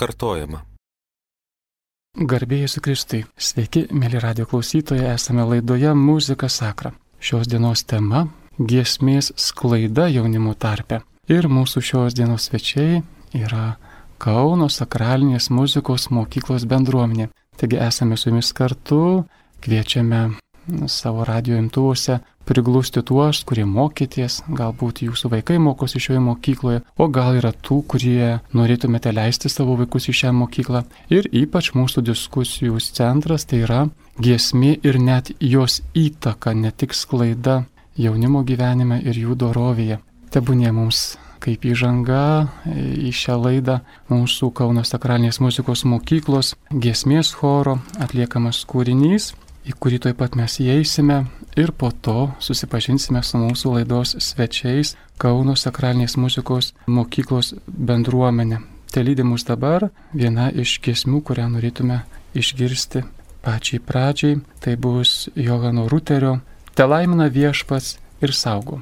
kartojama. Garbėjai su Kristui. Sveiki, mėly radio klausytojai, esame laidoje Muzika Sakra. Šios dienos tema - giesmės sklaida jaunimo tarpe. Ir mūsų šios dienos svečiai yra Kauno sakralinės muzikos mokyklos bendruomenė. Taigi esame su jumis kartu, kviečiame savo radio imtuvuose priglusti tuos, kurie mokyties, galbūt jūsų vaikai mokosi šioje mokykloje, o gal yra tų, kurie norėtumėte leisti savo vaikus į šią mokyklą. Ir ypač mūsų diskusijų centras tai yra giesmė ir net jos įtaka, ne tik sklaida jaunimo gyvenime ir jų dorovėje. Tebūnė mums kaip įžanga į šią laidą mūsų Kauno sakralinės muzikos mokyklos giesmės choro atliekamas kūrinys į kurį taip pat mes įeisime ir po to susipažinsime su mūsų laidos svečiais Kauno sakralinės muzikos mokyklos bendruomenė. Te lydi mus dabar viena iš giesmių, kurią norėtume išgirsti pačiai pradžiai, tai bus Johano Ruterio Te laimina viešpats ir saugo.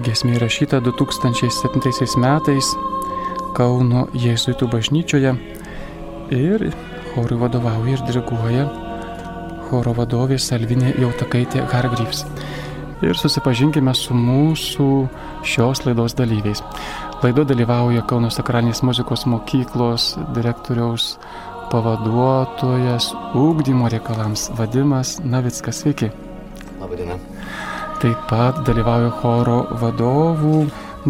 Ši giesmė įrašyta 2007 metais Kauno Jėzuitų bažnyčioje ir chorui vadovauja ir diriguoja choro vadovė Salvinė Jautakaitė Hargryvs. Ir susipažinkime su mūsų šios laidos dalyviais. Laido dalyvauja Kauno sakralinės muzikos mokyklos direktoriaus pavaduotojas ūkdymo reikalams Vadimas Navickas. Sveiki. Taip pat dalyvauja choro vadovų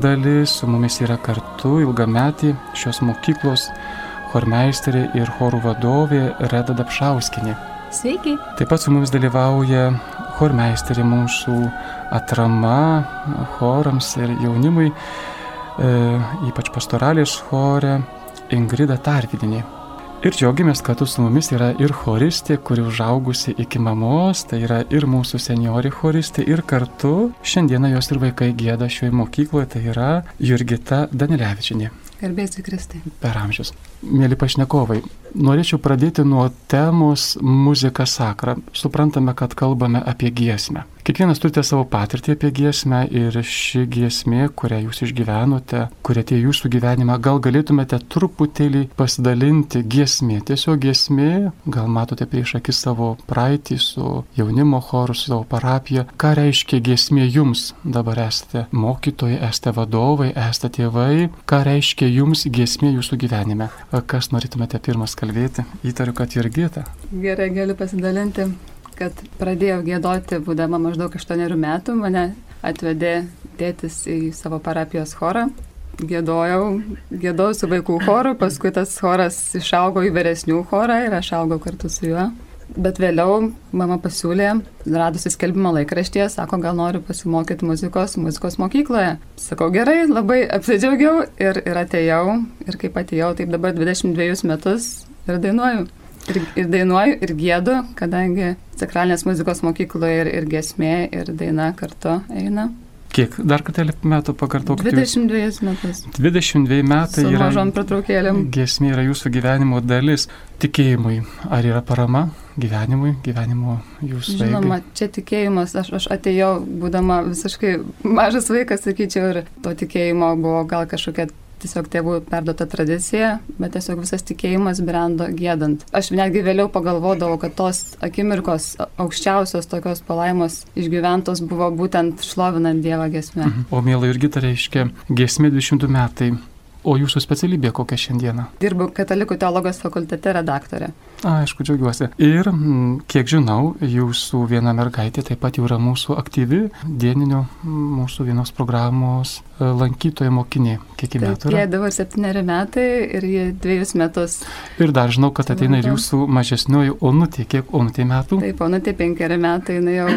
dalis, su mumis yra kartu ilgametį šios mokyklos chormeisterė ir chorų vadovė Reda Dapšauskinė. Sveiki. Taip pat su mumis dalyvauja chormeisterė mūsų atrama chorams ir jaunimui, e, ypač pastoralės chore Ingrida Tarvidinė. Ir džiaugiamės, kad su mumis yra ir choristė, kuri užaugusi iki mamos, tai yra ir mūsų seniori choristė, ir kartu šiandieną jos ir vaikai gėda šioje mokykloje, tai yra Jurgita Danilevičinė. Garbėsiu Kristai. Per amžius. Mėly pašnekovai, norėčiau pradėti nuo temos muzika sakra. Suprantame, kad kalbame apie giesmę. Kiekvienas turite savo patirtį apie giesmę ir ši giesmė, kurią jūs išgyvenote, kurie tie jūsų gyvenime, gal galėtumėte truputėlį pasidalinti giesmė. Tiesiog giesmė, gal matote prieš akis savo praeitį su jaunimo choru, su savo parapija. Ką reiškia giesmė jums? Dabar esate mokytojai, esate vadovai, esate tėvai. Ką reiškia jums giesmė jūsų gyvenime? Kas norėtumėte pirmas kalbėti? Įtariu, kad Jurgita. Gerai, galiu pasidalinti, kad pradėjau gėdoti, būdama maždaug 8 metų, mane atvedė tėtis į savo parapijos chorą. Gėdojau, gėdojau su vaikų choru, paskui tas choras išaugo į vyresnių chorą ir aš augau kartu su juo. Bet vėliau mama pasiūlė, radusi skelbimo laikraštyje, sako, gal noriu pasimokyti muzikos muzikos mokykloje. Sakau, gerai, labai apsidžiaugiau ir, ir atėjau. Ir kaip atėjau, taip dabar 22 metus ir dainuoju. Ir, ir dainuoju, ir gėdu, kadangi sakralinės muzikos mokykloje ir, ir gesmė, ir daina kartu eina. Kiek dar kartelį metų pakartokite? 22 metus. 22 metai Su mažom pertraukėlėm. Giesmė yra jūsų gyvenimo dalis. Tikėjimui. Ar yra parama gyvenimui, gyvenimo jūsų Žinoma, veiklai? čia tikėjimas, aš, aš atėjau, būdama visiškai mažas vaikas, sakyčiau, ir to tikėjimo buvo gal kažkokia tiesiog tėvų perduota tradicija, bet tiesiog visas tikėjimas brendo gėdant. Aš netgi vėliau pagalvodavau, kad tos akimirkos aukščiausios tokios palaimos išgyventos buvo būtent šlovinant Dievą gesmę. Mhm. O mėly irgi tai reiškia giesmė 20 metai. O jūsų specialybė kokia šiandieną? Dirbu Katalikų teologijos fakultete redaktorė. Aišku, džiaugiuosi. Ir, mm, kiek žinau, jūsų viena mergaitė taip pat jau yra mūsų aktyvi dieninio mm, mūsų vienos programos e, lankytoja mokinė. Kiek Taip, metų jai dabar septyneri metai ir jie dviejus metus. Ir dar žinau, kad ateina ir jūsų mažesnioji onutė. Kiek onutė metų? Taip, o nu tai penkeri metai, jinai jau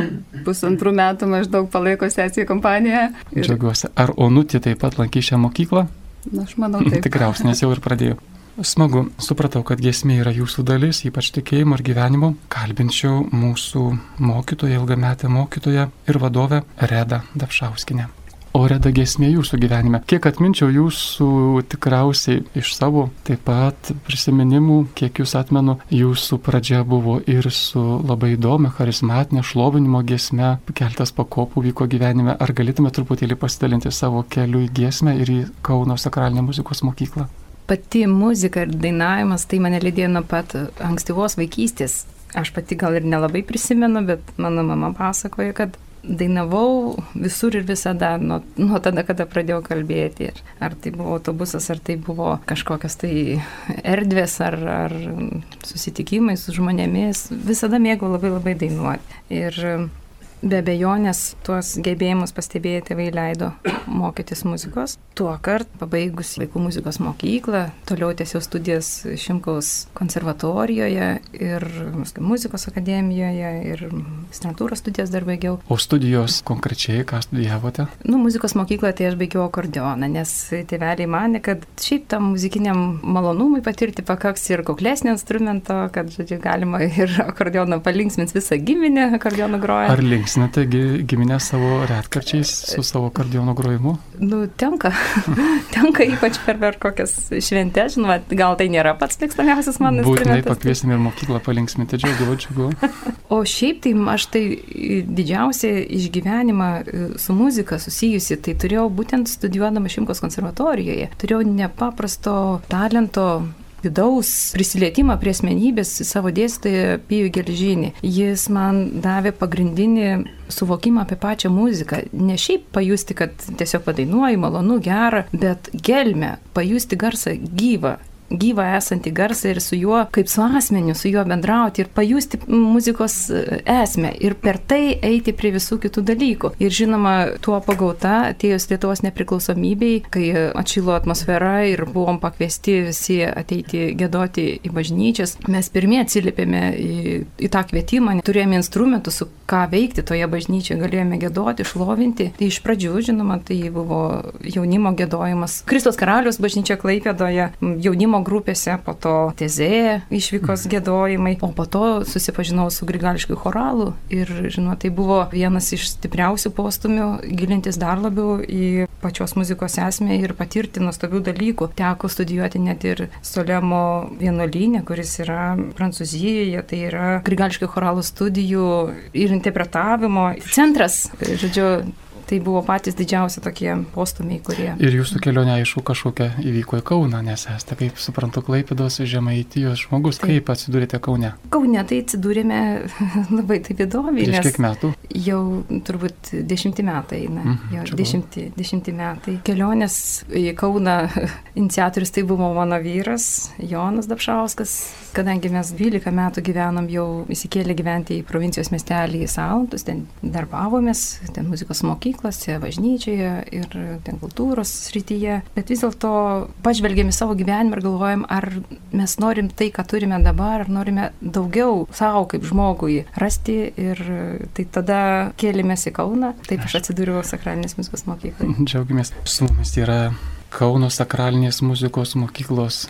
pusantrų metų maždaug palaiko sesiją kompaniją. Ir, Džiaugiuosi. Ar onutė taip pat lankys šią mokyklą? Na, aš manau, taip. Tikriausiai, nes jau ir pradėjau. Smagu, supratau, kad giesmė yra jūsų dalis, ypač tikėjimo ir gyvenimo. Kalbinčiau mūsų mokytoją, ilgametę mokytoją ir vadovę Redą Dapšauskinę. O Reda giesmė jūsų gyvenime. Kiek atminčiau jūsų tikriausiai iš savo taip pat prisiminimų, kiek jūs atmenu, jūsų pradžia buvo ir su labai įdomia, charizmatinė šlovinimo giesme, keltas pakopų vyko gyvenime. Ar galėtume truputėlį pasidalinti savo keliu į giesmę ir į Kauno sakralinę muzikos mokyklą? Pati muzika ir dainavimas tai mane lydėjo nuo pat ankstyvos vaikystės. Aš pati gal ir nelabai prisimenu, bet mano mama pasakoja, kad dainavau visur ir visada, nuo, nuo tada, kada pradėjau kalbėti. Ar tai buvo autobusas, ar tai buvo kažkokios tai erdvės, ar, ar susitikimai su žmonėmis, visada mėgau labai labai dainuoti. Ir be abejonės tuos gebėjimus pastebėję tėvai leido mokytis muzikos. Tuo kart, pabaigus vaikų muzikos mokyklą, toliau tęsiau studijas Šimkaus konservatorijoje ir muzikos akademijoje ir strantūros studijas dar baigiau. O studijos konkrečiai, ką studijavote? Nu, muzikos mokykloje tai aš baigiau akordeoną, nes tėveliai mane, kad šiaip tam muzikiniam malonumui patirti pakaks ir kuklesnio instrumento, kad, žodžiu, galima ir akordeoną palinksmins visą giminę akordeoną grojant. Ar linksnate gi- giminę savo retkarčiais su savo kardiono grojimu? Nu, tenka. tenka ypač per, per kokias šventės, žinoma, gal tai nėra pats mėgstamiausias mano Būtinai instrumentas. pakviesim ir mokyklą palinksminti, džiaugiu, džiaugiu. O šiaip tai aš tai didžiausią išgyvenimą e, su muzika susijusi, tai turėjau būtent studijuodama Šimkos konservatorijoje. Turėjau nepaprasto talento vidaus prisilietimą prie asmenybės savo dėstytoją Pijų Gelžinį. Jis man davė pagrindinį suvokimą apie pačią muziką. Ne šiaip pajusti, kad tiesiog padainuoji, malonu, gera, bet gelmę, pajusti garsą gyvą gyvą esantį garsą ir su juo, kaip su asmeniu, su juo bendrauti ir pajusti muzikos e, esmę ir per tai eiti prie visų kitų dalykų. Ir žinoma, tuo pagauta atėjus Lietuvos nepriklausomybei, kai atšilo atmosfera ir buvom pakviesti visi ateiti gėdoti į bažnyčias, mes pirmie atsiliepėme į, į tą kvietimą, turėjome instrumentų, su ką veikti toje bažnyčioje, galėjome gėdoti, šlovinti. Tai iš pradžių, žinoma, tai buvo jaunimo gėdojimas. Kristos karalius bažnyčia Klaipėdoje, jaunimo grupėse, po to tezėje išvykos gėdojimai, o po to susipažinau su grigališkiu choralu ir, žinoma, tai buvo vienas iš stipriausių postumių gilintis dar labiau į pačios muzikos esmę ir patirti nuostabių dalykų. Teko studijuoti net ir Solemo vienuolynė, kuris yra Prancūzijoje, tai yra grigališkių choralų studijų ir interpretavimo centras, žodžiu, Tai buvo patys didžiausi tokie postumiai, kurie. Ir jūsų kelionė, aišku, kažkokia įvyko į Kauną, nes esate, kaip suprantu, Klaipėdos žemaitijos žmogus. Taip. Kaip atsidūrėte Kaune? Kaune tai atsidūrėme labai taip įdomiai. Prieš kiek metų? Jau turbūt dešimti metai, na, Mhm, jo, dešimti, dešimti metai. Kelionės į Kauną iniciatorius tai buvo mano vyras, Jonas Dapšauskas, kadangi mes 12 metų gyvenom jau įsikėlė gyventi į provincijos miestelį į Salantus, ten darbavomės, ten muzikos mokyklose, bažnyčioje ir ten kultūros srityje, bet vis dėlto pažvelgėm į savo gyvenimą ir galvojam, ar mes norim tai, ką turime dabar, ar norime daugiau savo kaip žmogui rasti ir tai tada kėlėmės į Kauną, taip aš atsidūriau sakralinės muzikos mokykloje. Džiaugiamės. Su mumis yra Kauno sakralinės muzikos mokyklos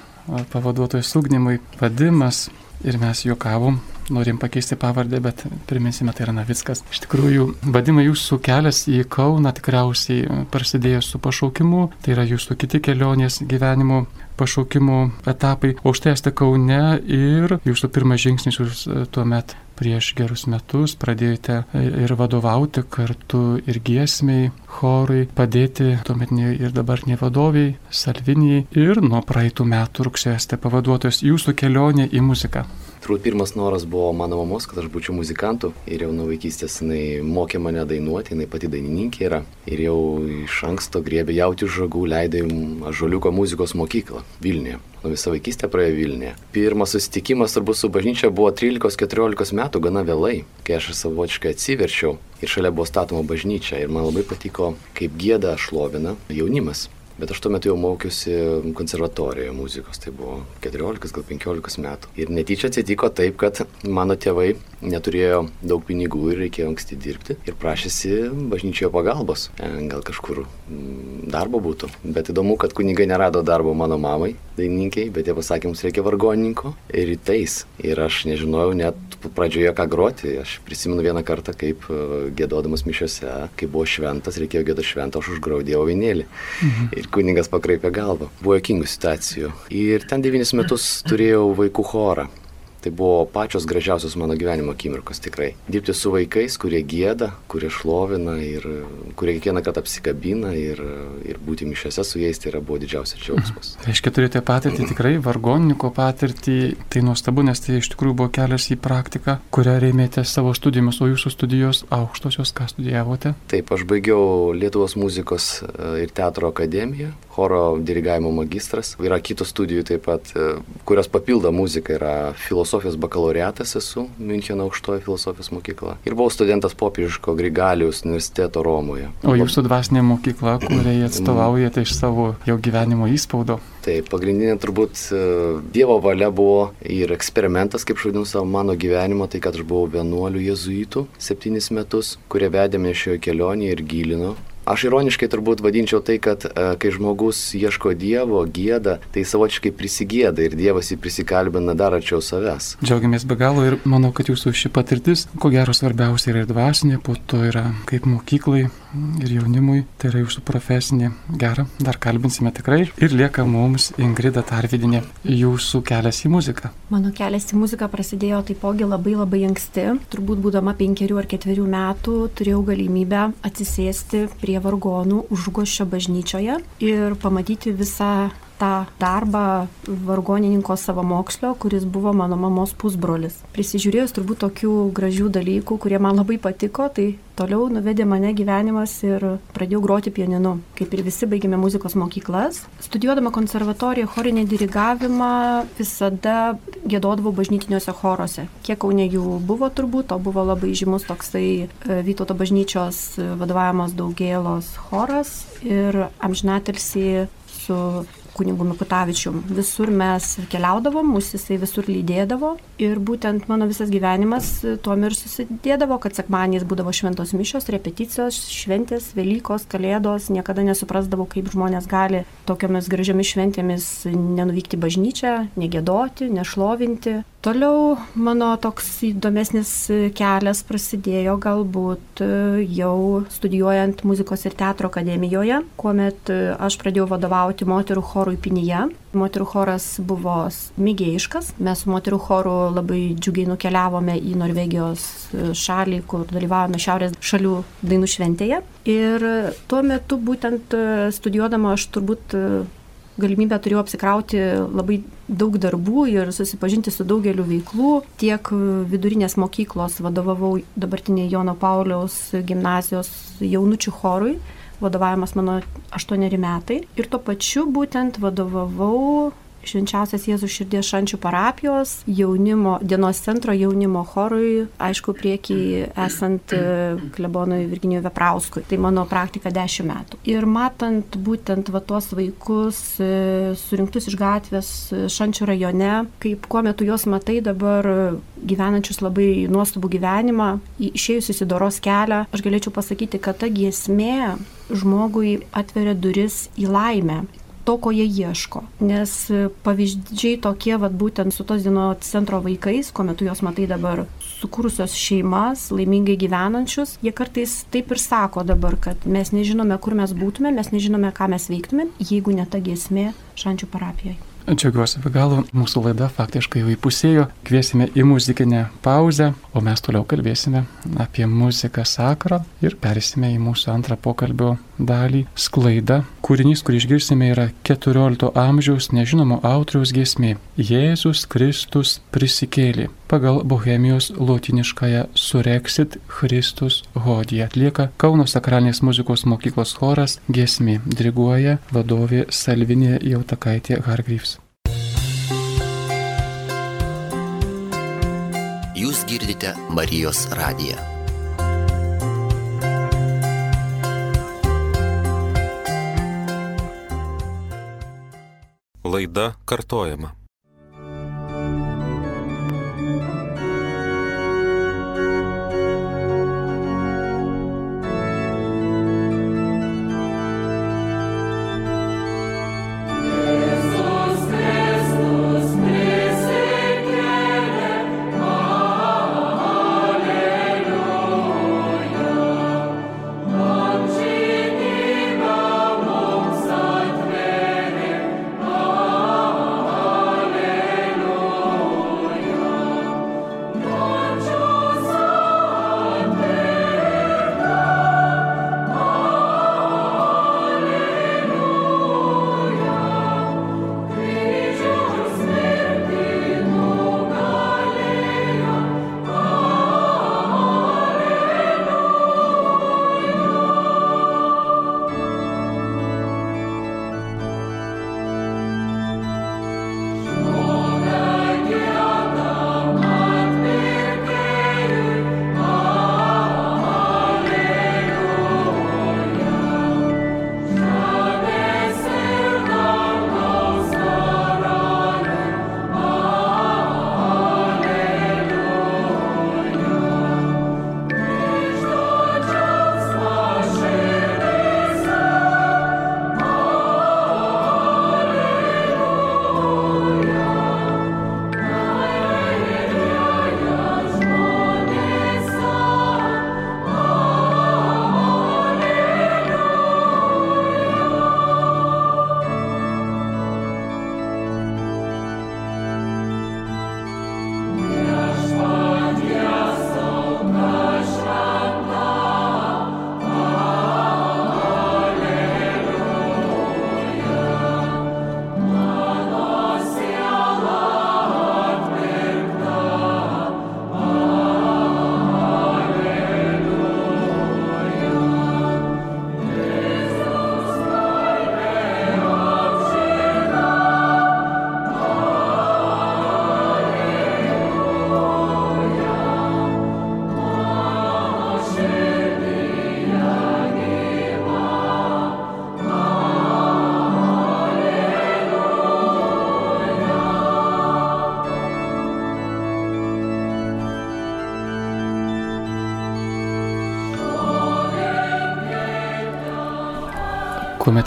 pavaduotojas ugnimui Vadimas ir mes juokavom norim pakeisti pavardę, bet priminsime, tai yra Navickas. Iš tikrųjų, vadimai jūsų kelias į Kauną tikriausiai prasidėjo su pašaukimu, tai yra jūsų kiti kelionės gyvenimo pašaukimo etapai. O štai esate Kaune ir jūsų pirmas žingsnis jūs e, tuo metu prieš gerus metus pradėjote e, ir vadovauti kartu ir giesmiai, chorui, padėti tuometiniai ir dabartiniai vadoviai, Salvinijai ir nuo praeitų metų rugsėjo esate pavaduotojas jūsų kelionė į muziką. Turbūt pirmas noras buvo mano mamos, kad aš būčiau muzikantu ir jau nuo vaikystės jinai mokė mane dainuoti, jinai pati dainininkė yra ir jau iš anksto griebė jauti žagų, leidė Ažuoliuko muzikos mokyklą Vilniuje. Nu, visą vaikystę praėjo Vilniuje. Pirmas susitikimas turbūt su bažnyčia buvo 13-14 metų, gana vėlai, kai aš savotiškai atsiverčiau ir šalia buvo statoma bažnyčia ir man labai patiko, kaip gėda šlovina jaunimas. Bet aš tuo metu jau mokiausi konservatorijoje muzikos, tai buvo 14 gal 15 metų. Ir netyčia atsitiko taip, kad mano tėvai neturėjo daug pinigų ir reikėjo anksti dirbti ir prašėsi bažnyčioje pagalbos. E, gal kažkur mm, darbo būtų. Bet įdomu, kad kunigai nerado darbo mano mamai, dainininkiai, bet jie pasakė, mums reikia vargonininko ir rytais. Ir aš nežinojau net pradžioje ką groti. Aš prisimenu vieną kartą, kaip e, gėdodamas mišiuose, kai buvo šventas, reikėjo gėdoti šventą, aš užgraudėjau vinėlį. Mhm. Ir kuningas pakraipė galvą. Buvo jokingų situacijų. Ir ten devynis metus turėjau vaikų chorą. Tai buvo pačios gražiausios mano gyvenimo akimirkos tikrai. Dirbti su vaikais, kurie gėda, kurie šlovina ir kurie kiekvieną kartą apsikabina ir, ir būti mišiose su jais tai yra buvo didžiausias džiaugsmas. Tai reiškia, turite patirtį tikrai, vargonininko patirtį, tai nuostabu, nes tai iš tikrųjų buvo kelias į praktiką, kurią rėmėte savo studijomis, o jūsų studijos aukštosios, ką studijavote? Taip, aš baigiau Lietuvos muzikos e, ir teatro akademiją, choro dirigavimo magistras. Yra kitos studijų taip pat, e, kurios papildo muziką. Yra filosofijos bakalaureatas esu, Müncheno aukštojo filosofijos mokykla. Ir buvau studentas popiežiško Grigalijos universiteto Romoje. O jūsų dvasinė mokykla, kuriai atstovaujate iš savo jau gyvenimo įspaudo? Tai pagrindinė turbūt e, Dievo valia buvo ir eksperimentas, kaip žodinu savo mano gyvenimo, tai kad aš buvau vienuolių jezuitų septynis metus, kurie vedė mane šioje kelionėje ir gilino Aš ironiškai turbūt vadinčiau tai, kad e, kai žmogus ieško Dievo, gėda, tai savočiai prisigėda ir Dievas jį prisikalbina dar arčiau savęs. Džiaugiamės be galo ir manau, kad jūsų ši patirtis, ko gero svarbiausia yra ir dvasinė, po to yra kaip mokyklai ir jaunimui, tai yra jūsų profesinė. Gerą, dar kalbinsime tikrai. Ir lieka mums Ingrida Tarvidinė, jūsų kelias į muziką. Mano kelias į muziką prasidėjo taipogi labai labai anksti, turbūt būdama penkerių ar ketverių metų turėjau galimybę atsisėsti prie prie vargonų užgoščio bažnyčioje ir pamatyti visą tą darbą vargonininko savamokslio, kuris buvo mano mamos pusbrolis. Prisižiūrėjus turbūt tokių gražių dalykų, kurie man labai patiko, tai toliau nuvedė mane gyvenimas ir pradėjau groti pianinu. Kaip ir visi baigėme muzikos mokyklas. Studijuodama konservatoriją chorinį dirigavimą visada gėdodavau bažnytiniuose choruose. Kiek kaunė jų buvo turbūt, o buvo labai žymus toksai e, Vytauto bažnyčios vadovavimas daugėlos choras ir amžinatelsi su kunigu Mikutavičium. Visur mes keliaudavom, mus jisai visur lydėdavo ir būtent mano visas gyvenimas tuom ir susidėdavo, kad sekmaniais būdavo šventos mišios, repeticijos, šventės, Velykos, Kalėdos, niekada nesuprasdavau, kaip žmonės gali tokiamis gražiomis šventėmis nenuvykti bažnyčią, negėdoti, nešlovinti. Toliau mano toks įdomesnis kelias prasidėjo galbūt jau studijuojant muzikos ir teatro akademijoje, kuomet aš pradėjau vadovauti moterų chorui Pinyje. Moterų choras buvo mėgėjiškas, mes su moterų choru labai džiugiai nukeliavome į Norvegijos šalį, kur dalyvavome Šiaurės šalių dainų šventėje. Ir tuo metu būtent studijuodama aš turbūt galimybę turėjau apsikrauti labai daug darbų ir susipažinti su daugeliu veiklų. Tiek vidurinės mokyklos vadovavau dabartiniai Jono Pauliaus gimnazijos jaunučių chorui, vadovavimas mano aštuoneri metai. Ir tuo pačiu būtent vadovavau Švenčiausias Jėzus širdies šančių parapijos jaunimo, dienos centro jaunimo chorui, aišku, priekį esant e, klebonui Virginijui Veprauskui. Tai mano praktika 10 metų. Ir matant būtent va tuos vaikus e, surinktus iš gatvės e, šančių rajone, kaip kuo metu juos matai dabar gyvenančius labai nuostabų gyvenimą, išėjusius į doros kelią, aš galėčiau pasakyti, kad ta giesmė žmogui atveria duris į laimę to, ko jie ieško. Nes pavyzdžiai tokie, vad būtent su tos dienos centro vaikais, kuomet tu juos matai dabar sukūrusios šeimas, laimingai gyvenančius, jie kartais taip ir sako dabar, kad mes nežinome, kur mes būtume, mes nežinome, ką mes veiktume, jeigu ne ta giesmė šančių parapijoje. Džiaugiuosi be galo, mūsų laida faktiškai jau įpusėjo, kviesime į muzikinę pauzę, o mes toliau kalbėsime apie muziką sakrą ir persime į mūsų antrą pokalbio dalį - sklaida. Kūrinys, kurį išgirsime, yra 14 amžiaus nežinomo autoriaus giesmė - Jėzus Kristus prisikėlė. Pagal Bohemijos lotiniškąją Surexit Christus hodį atlieka Kauno sakralinės muzikos mokyklos choras giesmė, diriguoja vadovė Salvinė Jautakaitė Hargryvs. Jūs girdite Marijos radiją. Laida kartojama.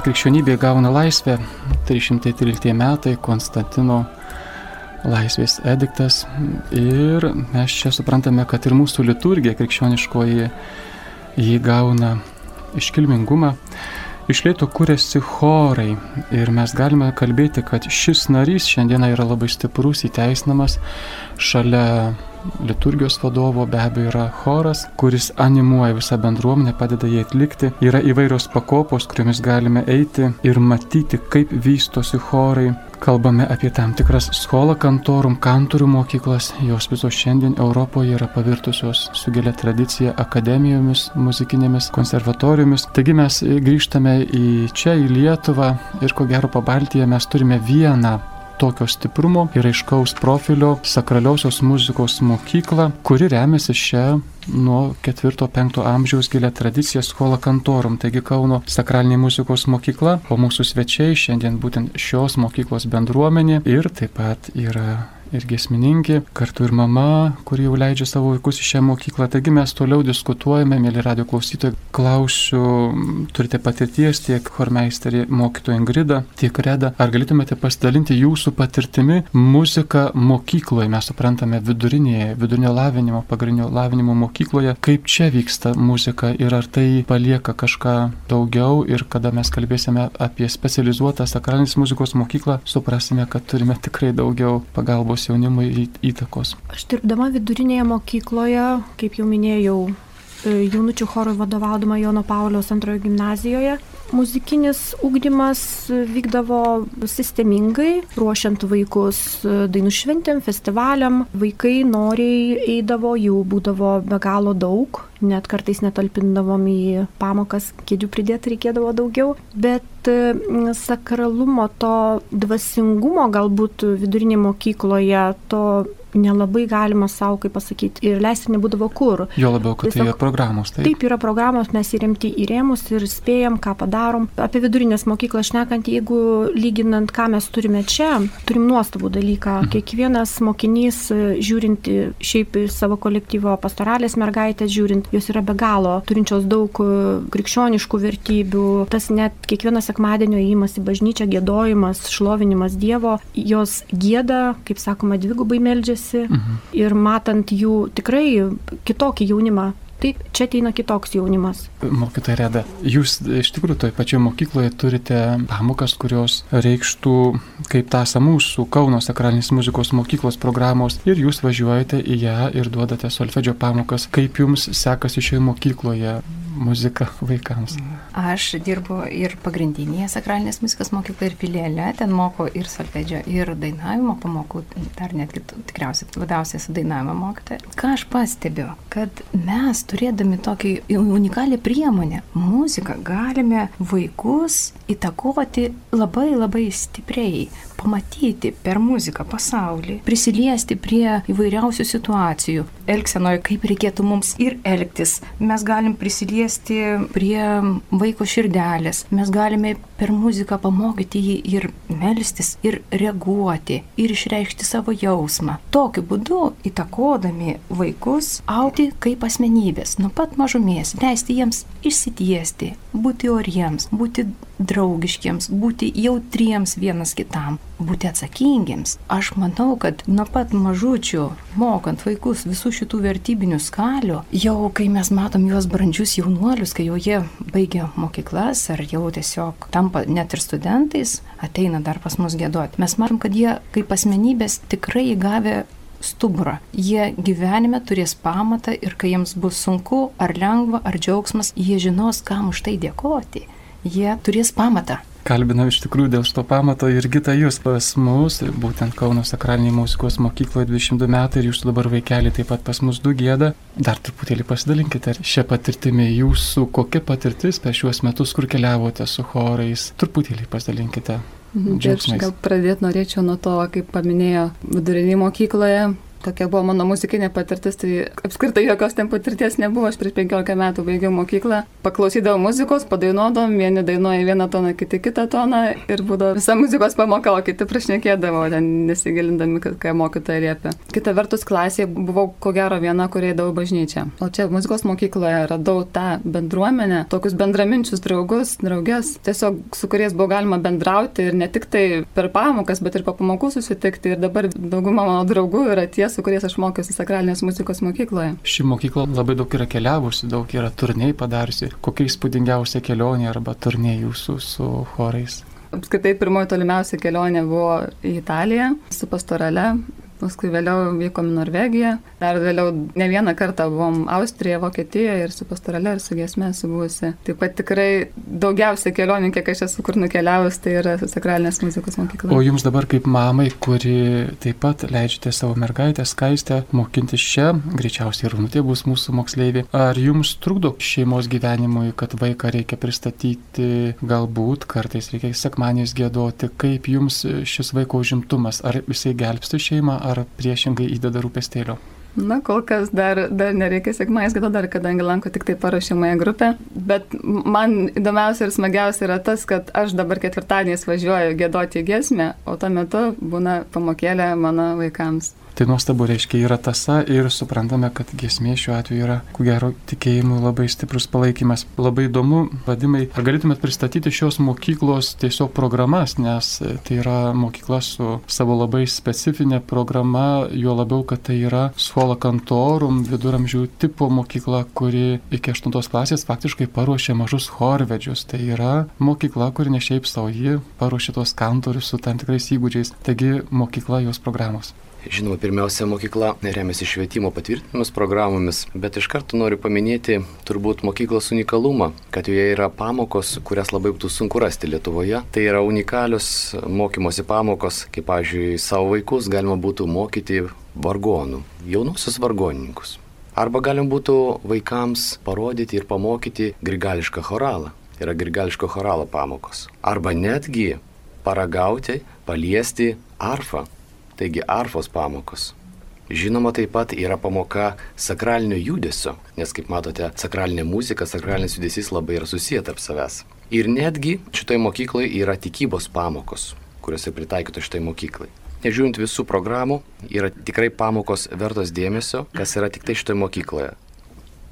Krikščionybė gauna laisvę, 313 metai Konstantino laisvės ediktas. Ir mes čia suprantame, kad ir mūsų liturgija krikščioniškoji jį gauna iškilmingumą. Išlėto kūrėsi chorai. Ir mes galime kalbėti, kad šis narys šiandieną yra labai stiprus, įteisinamas šalia liturgijos vadovo be abejo yra choras, kuris animuoja visą bendruomenę, padeda jai atlikti. Yra įvairios pakopos, kuriomis galime eiti ir matyti, kaip vystosi chorai. Kalbame apie tam tikras skolą kantorum, kantorių mokyklas, jos visos šiandien Europoje yra pavirtusios su gilia tradicija akademijomis, muzikinėmis konservatorijomis. Taigi mes grįžtame į čia, į Lietuvą ir ko gero pabaltyje mes turime vieną tokio stiprumo ir aiškaus profilio sakraliosios muzikos mokykla, kuri remiasi šią nuo 4-5 amžiaus gilę tradiciją skola kantorum, taigi Kauno sakralinė muzikos mokykla, o mūsų svečiai šiandien būtent šios mokyklos bendruomenė ir taip pat yra ir gesmininkė, kartu ir mama, kuri jau leidžia savo vaikus į šią mokyklą. Taigi mes toliau diskutuojame, mėly radio klausytojai. Klausiu, turite patirties tiek hormeisterį mokytoją Ingridą, tiek Redą. Ar galėtumėte pasidalinti jūsų patirtimi muzika mokykloje? Mes suprantame vidurinėje, vidurinio lavinimo, pagrindinio lavinimo mokykloje. Kaip čia vyksta muzika ir ar tai palieka kažką daugiau ir kada mes kalbėsime apie specializuotą sakralinės muzikos mokyklą, suprasime, kad turime tikrai daugiau pagalbos jaunimui įtakos. Aš dirbdama vidurinėje mokykloje, kaip jau minėjau, jaunučių chorui vadovaudama Jono Pauliaus antrojo gimnazijoje. Muzikinis ūkdymas vykdavo sistemingai, ruošiant vaikus dainų šventėm, festivaliam. Vaikai noriai eidavo, jų būdavo be galo daug, net kartais netalpindavom į pamokas, kėdžių pridėti reikėdavo daugiau. Bet sakralumo, to dvasingumo galbūt vidurinėje mokykloje, to nelabai galima savo, kaip pasakyti, ir leisti nebūdavo kur. Jo labiau, kad Tiesiog, tai yra programos. Taip. taip, yra programos, mes įremti į rėmus ir spėjam, ką padarom. Apie vidurinės mokyklas šnekant, jeigu lyginant, ką mes turime čia, turim nuostabų dalyką. Mhm. Kiekvienas mokinys, žiūrint šiaip savo kolektyvo pastoralės mergaitės, žiūrint, jos yra be galo turinčios daug krikščioniškų vertybių. Tas net kiekvienas sekmadienio įimas į bažnyčią, gėdojimas, šlovinimas Dievo, jos gėda, kaip sakoma, dvigubai meldžiasi keičiasi mhm. ir matant jų tikrai kitokį jaunimą. Taip, čia ateina kitoks jaunimas. Mokytoja Reda, jūs iš tikrųjų toje pačioje mokykloje turite pamokas, kurios reikštų kaip tąsa mūsų Kauno sakralinės muzikos mokyklos programos ir jūs važiuojate į ją ir duodate solfedžio pamokas. Kaip jums sekasi šioje mokykloje? Muzika vaikams? Aš dirbu ir pagrindinėje sakralinės muzikos mokykloje, ir filiale, ten moko ir solfedžio, ir dainavimo pamokų, dar netgi tikriausiai labiausiai su dainavimo mokytoja. Ką aš pastebiu, kad mes turėdami tokį unikalią priemonę, muziką, galime vaikus įtakoti labai labai stipriai pamatyti per muziką pasaulį, prisiliesti prie įvairiausių situacijų, elgsenoje, kaip reikėtų mums ir elgtis. Mes galim prisiliesti prie vaiko širdelės, mes galime per muziką pamokyti jį ir melstis, ir reaguoti, ir išreikšti savo jausmą. Tokiu būdu įtakodami vaikus aukti kaip asmenybės, nuo pat mažumės, leisti jiems išsitiesti, būti oriems, būti draugiškiams, būti jautriems vienas kitam, būti atsakingiems. Aš manau, kad nuo pat mažučių, mokant vaikus visų šitų vertybinių skalių, jau kai mes matom juos brandžius jaunuolius, kai jau jie baigia mokyklas ar jau tiesiog tampa net ir studentais, ateina dar pas mus gėdoti, mes matom, kad jie kaip asmenybės tikrai įgavę stuburą. Jie gyvenime turės pamatą ir kai jiems bus sunku ar lengva ar džiaugsmas, jie žinos, kam už tai dėkoti jie turės pamatą. Kalbinau iš tikrųjų dėl šito pamato ir Gita jūs pas mus, būtent Kauno sakraliniai muzikos mokykloje 22 metai ir jūsų dabar vaikeliai taip pat pas mus du gėda. Dar truputėlį pasidalinkite šią patirtimį jūsų, kokia patirtis per šiuos metus, kur keliavote su chorais. Truputėlį pasidalinkite. Mhm, tai aš gal pradėti norėčiau nuo to, kaip paminėjo vidurinėje mokykloje, tokia buvo mano muzikinė patirtis, tai apskritai jokios ten patirties nebuvo, aš prieš 15 metų baigiau mokyklą, paklausydavau muzikos, padainuodom, vieni dainuoja vieną toną, kiti kitą toną ir būdavo visa muzikos pamoka, o kiti prašnekėdavo, ten nesigilindami, ką mokytoja liepia. Kita vertus klasėje buvau ko gero viena, kurie eidavau bažnyčią. O čia muzikos mokykloje radau tą bendruomenę, tokius bendraminčius draugus, draugės, tiesiog su kuriais buvo galima bendrauti ir ne tik tai per pamokas, bet ir po pamokų susitikti. Ir dabar dauguma mano draugų yra tie, su kuriais aš mokiausi sakralinės muzikos mokykloje. Ši mokykla labai daug yra keliavusi, daug yra turniai padariusi. Kokia įspūdingiausia kelionė arba turniai jūsų su chorais? Apskritai pirmoji tolimiausia kelionė buvo į Italiją su pastorale paskui vėliau vykom į Norvegiją, dar vėliau ne vieną kartą buvom Austrijoje, Vokietijoje ir su pastorale, ir su giesme esu buvusi. Taip pat tikrai daugiausia kelionių, kiek aš esu kur nukeliavus, tai yra sakralinės muzikos mokykla. O jums dabar kaip mamai, kuri taip pat leidžiate savo mergaitę skaistę mokintis čia, greičiausiai runutė bus mūsų moksleivė, ar jums trukdo šeimos gyvenimui, kad vaiką reikia pristatyti, galbūt kartais reikia sekmanės gėdoti, kaip jums šis vaiko užimtumas, ar jisai gelbsti šeimą, ar priešingai įdeda rūpestėlio? Na, kol kas dar, dar nereikia sekmais gėdo, dar kadangi lanko tik tai paruošiamąją grupę. Bet man įdomiausia ir smagiausia yra tas, kad aš dabar ketvirtadieniais važiuoju gėdoti giesmę, o tuo metu būna pamokėlė mano vaikams. Tai nuostabu reiškia yra tasa ir suprantame, kad giesmė šiuo atveju yra, ku gero, tikėjimų labai stiprus palaikymas. Labai įdomu, vadimai, ar galėtumėt pristatyti šios mokyklos tiesiog programas, nes tai yra mokykla su savo labai specifinė programa, juo labiau, kad tai yra Skola Kantorum viduramžių tipo mokykla, kuri iki 8 klasės faktiškai paruošė mažus chorvedžius. Tai yra mokykla, kuri ne šiaip savo, ji paruošė tos kantorius su tam tikrais įgūdžiais. Taigi mokykla jos programos. Žinoma, pirmiausia, mokykla remiasi švietimo patvirtinimus programomis, bet iš karto noriu paminėti turbūt mokyklos unikalumą, kad joje yra pamokos, kurias labai būtų sunku rasti Lietuvoje. Tai yra unikalios mokymosi pamokos, kaip, pavyzdžiui, savo vaikus galima būtų mokyti vargonų, jaunusius vargonininkus. Arba galim būtų vaikams parodyti ir pamokyti grigališką choralą. Tai yra grigališko choralo pamokos. Arba netgi paragauti, paliesti arfą taigi arfos pamokos. Žinoma, taip pat yra pamoka sakralinio judesio, nes kaip matote, sakralinė muzika, sakralinis judesys labai yra susiję tarp savęs. Ir netgi šitoje mokykloje yra tikybos pamokos, kuriuose pritaikyto šitai mokyklai. Nežiūrint visų programų, yra tikrai pamokos vertos dėmesio, kas yra tik tai šitoje mokykloje.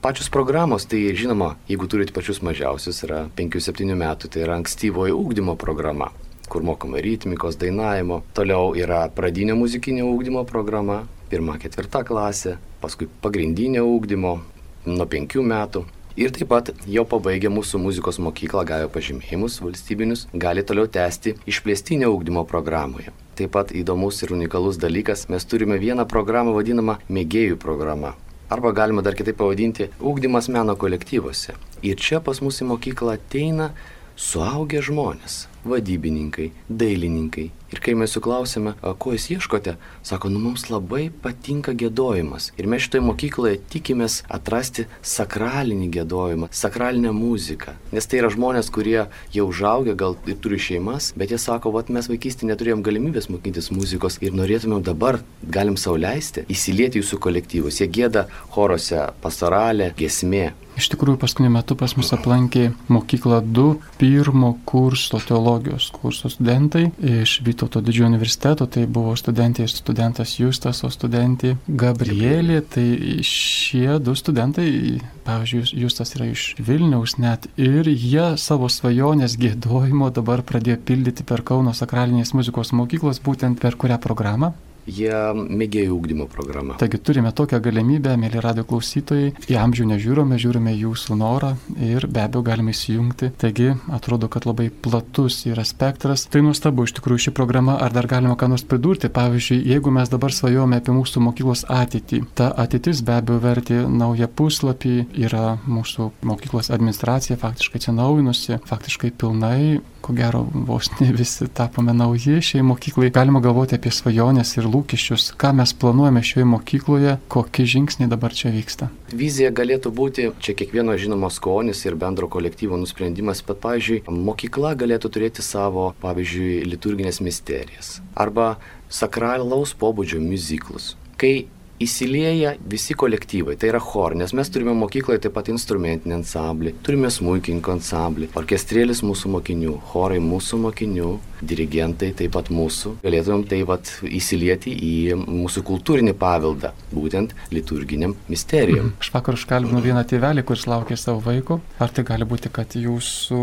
Pačios programos, tai žinoma, jeigu turite pačius mažiausius, yra 5-7 metų, tai yra ankstyvojo ūkdymo programa kur mokoma ritmikos, dainavimo. Toliau yra pradinio muzikinio ūkdymo programa, pirma, ketvirta klasė, paskui pagrindinio ūkdymo nuo penkių metų. Ir taip pat jau pabaigę mūsų muzikos mokyklą gavę pažymėjimus valstybinius, gali toliau tęsti išplėstinio ūkdymo programoje. Taip pat įdomus ir unikalus dalykas, mes turime vieną programą vadinamą mėgėjų programą. Arba galima dar kitaip pavadinti ūkdymas meno kolektyvuose. Ir čia pas mus į mokyklą ateina suaugę žmonės, vadybininkai, dailininkai. Ir kai mes jų klausėme, ko jūs ieškote, sako, nu mums labai patinka gėdojimas. Ir mes šitoje mokykloje tikimės atrasti sakralinį gėdojimą, sakralinę muziką. Nes tai yra žmonės, kurie jau užaugę, gal ir turi šeimas, bet jie sako, vat mes vaikystėje neturėjom galimybės mokytis muzikos ir norėtumėm dabar, galim sauliaisti, įsilieti jūsų kolektyvus. Jie gėda chorose pastoralė, gesmė. Iš tikrųjų, paskutiniu metu pas mus aplankė mokyklą du pirmo kurso teologijos kurso studentai iš Vytauto didžiojo universiteto. Tai buvo studentė ir studentas Justas, o studentė Gabrielė. Tai šie du studentai, pavyzdžiui, Justas yra iš Vilniaus net ir jie savo svajonės gėdojimo dabar pradėjo pildyti per Kauno sakralinės muzikos mokyklos, būtent per kurią programą jie mėgėjų ūkdymo programą. Taigi turime tokią galimybę, mėly radio klausytojai, į amžių nežiūrome, žiūrime jūsų norą ir be abejo galime įsijungti. Taigi atrodo, kad labai platus yra spektras. Tai nuostabu, iš tikrųjų ši programa, ar dar galima ką nors pridurti, pavyzdžiui, jeigu mes dabar svajojame apie mūsų mokyklos ateitį, ta ateitis be abejo verti naują puslapį, yra mūsų mokyklos administracija faktiškai atsinaujinusi, faktiškai pilnai ko gero vos ne visi tapome nauji šiai mokyklai. Galima galvoti apie svajonės ir lūkesčius, ką mes planuojame šioje mokykloje, kokie žingsniai dabar čia vyksta. Vizija galėtų būti čia kiekvieno žinomo skonis ir bendro kolektyvo nusprendimas, bet, pavyzdžiui, mokykla galėtų turėti savo, pavyzdžiui, liturginės misterijas arba sakralaus pobūdžio muziklus. Kai įsilieja visi kolektyvai, tai yra chor, nes mes turime mokykloje taip pat instrumentinį ansamblį, turime smūkininkų ansamblį, orkestrėlis mūsų mokinių, chorai mūsų mokinių, dirigentai taip pat mūsų. Galėtumėm taip pat įsilieti į mūsų kultūrinį paveldą, būtent liturginiam misterijam. Aš vakar užkalbinau vieną tėvelį, kuris laukė savo vaiko. Ar tai gali būti, kad jūsų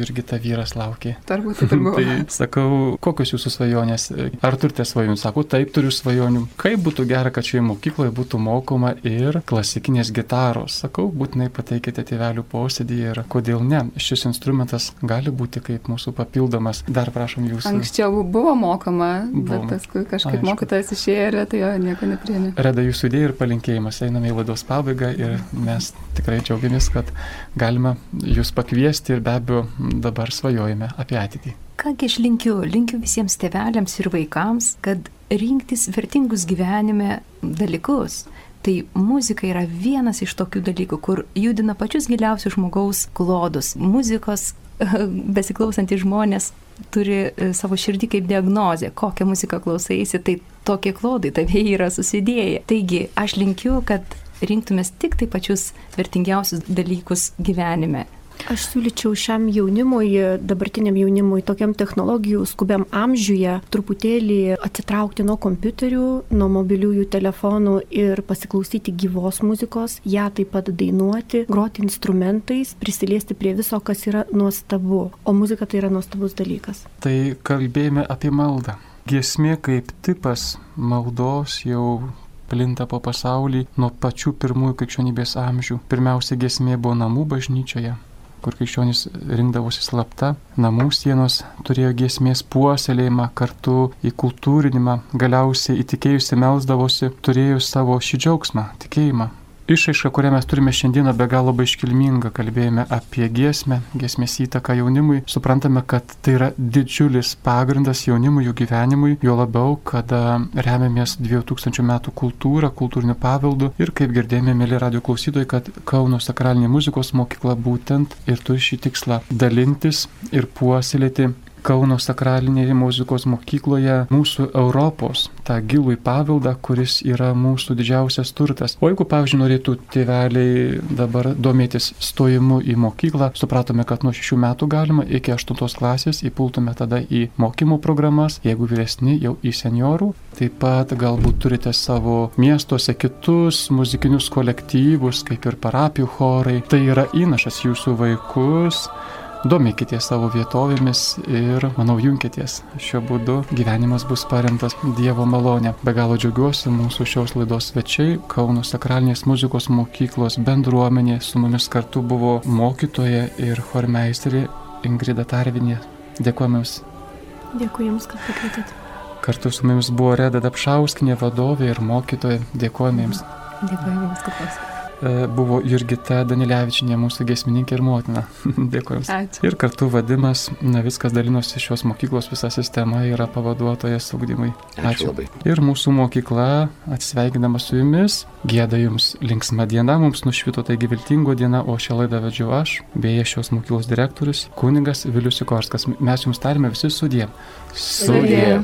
irgi ta vyras laukė? Turbūt taip buvo. tai sakau, kokios jūsų svajonės? Ar turite svajonių? Sakau, taip turiu svajonių. Kaip būtų gera, kad šioje mokykloje būtų mokoma ir klasikinės gitaros. Sakau, būtinai pateikite tėvelių posėdį ir kodėl ne. Šis instrumentas gali būti kaip mūsų papildomas. Dar prašom jūsų. Anksčiau buvo mokama, buvo. bet paskui kažkaip Aišku. mokytojas išėjo ir tai jo nieko nepriėmė. Reda jūsų idėja ir palinkėjimas. Einame į laidos pabaigą ir mes tikrai džiaugiamės, kad galime jūs pakviesti ir be abejo dabar svajojame apie ateitį. Kągi aš linkiu, linkiu visiems tėveliams ir vaikams, kad rinktis vertingus gyvenime dalykus. Tai muzika yra vienas iš tokių dalykų, kur judina pačius giliausius žmogaus klodus. Muzikos besiklausantys žmonės turi e, savo širdį kaip diagnozę, kokią muziką klausaisi, tai tokie klodai tavie yra susidėję. Taigi aš linkiu, kad rinktumės tik tai pačius vertingiausius dalykus gyvenime. Aš siūlyčiau šiam jaunimui, dabartiniam jaunimui, tokiam technologijų skubiam amžiuje truputėlį atsitraukti nuo kompiuterių, nuo mobiliųjų telefonų ir pasiklausyti gyvos muzikos, ją taip pat dainuoti, groti instrumentais, prisiliesti prie viso, kas yra nuostabu. O muzika tai yra nuostabus dalykas. Tai kalbėjome apie maldą. Giesmė kaip tipas maldos jau plinta po pasaulį nuo pačių pirmųjų krikščionybės amžių. Pirmiausia, giesmė buvo namų bažnyčioje, kur krikščionys rinkdavosi slapta, namų sienos turėjo giesmės puoselėjimą kartu į kultūrinimą, galiausiai įtikėjusi melsdavosi, turėjo savo šį džiaugsmą, tikėjimą. Išaiška, kurią mes turime šiandieną, be galo labai iškilminga. Kalbėjome apie giesmę, giesmės įtaką jaunimui. Suprantame, kad tai yra didžiulis pagrindas jaunimui, jų gyvenimui, jo labiau, kada remiamės 2000 metų kultūrą, kultūriniu paveldu. Ir kaip girdėjome, mėly radio klausytojai, kad Kauno sakralinė muzikos mokykla būtent ir turi šį tikslą dalintis ir puoselėti Kauno sakralinėje muzikos mokykloje mūsų Europos, tą gilų į paveldą, kuris yra mūsų didžiausias turtas. O jeigu, pavyzdžiui, norėtų tėveliai dabar domėtis stojimu į mokyklą, supratome, kad nuo 6 metų galima iki 8 klasės įpultume tada į mokymo programas, jeigu vyresni jau į seniorų. Taip pat galbūt turite savo miestuose kitus muzikinius kolektyvus, kaip ir parapijų chorai. Tai yra įnašas jūsų vaikus domėkitės savo vietovėmis ir, manau, junkitės. Šiuo būdu gyvenimas bus paremtas Dievo malonė. Be galo džiaugiuosi mūsų šios laidos svečiai, Kauno sakralinės muzikos mokyklos bendruomenė, su mumis kartu buvo mokytoja ir chormeisterė Ingrida Tarvinė. Dėkojame Jums. Dėkui Jums, kad pakvietėte. Kartu su mumis buvo Reda Dapšauskinė vadovė ir mokytoja. Dėkojame Jums. Dėkojame Jums, kad klausėte. E, buvo Jurgita Danilevičinė, mūsų gesmininkė ir motina. Dėkui Jums. Ačiū. Ir kartu vadimas, na viskas dalinosi šios mokyklos, visa sistema yra pavaduotojas ugdymui. Ačiū labai. Ir mūsų mokykla, atsisveikindama su Jumis, gėda Jums linksma diena, mums nušvito taigi viltingo diena, o šią laidą vedžiau aš, beje šios mokyklos direktorius, kunigas Vilius Sikorskas. Mes Jums tarime visi sudė. Sudie.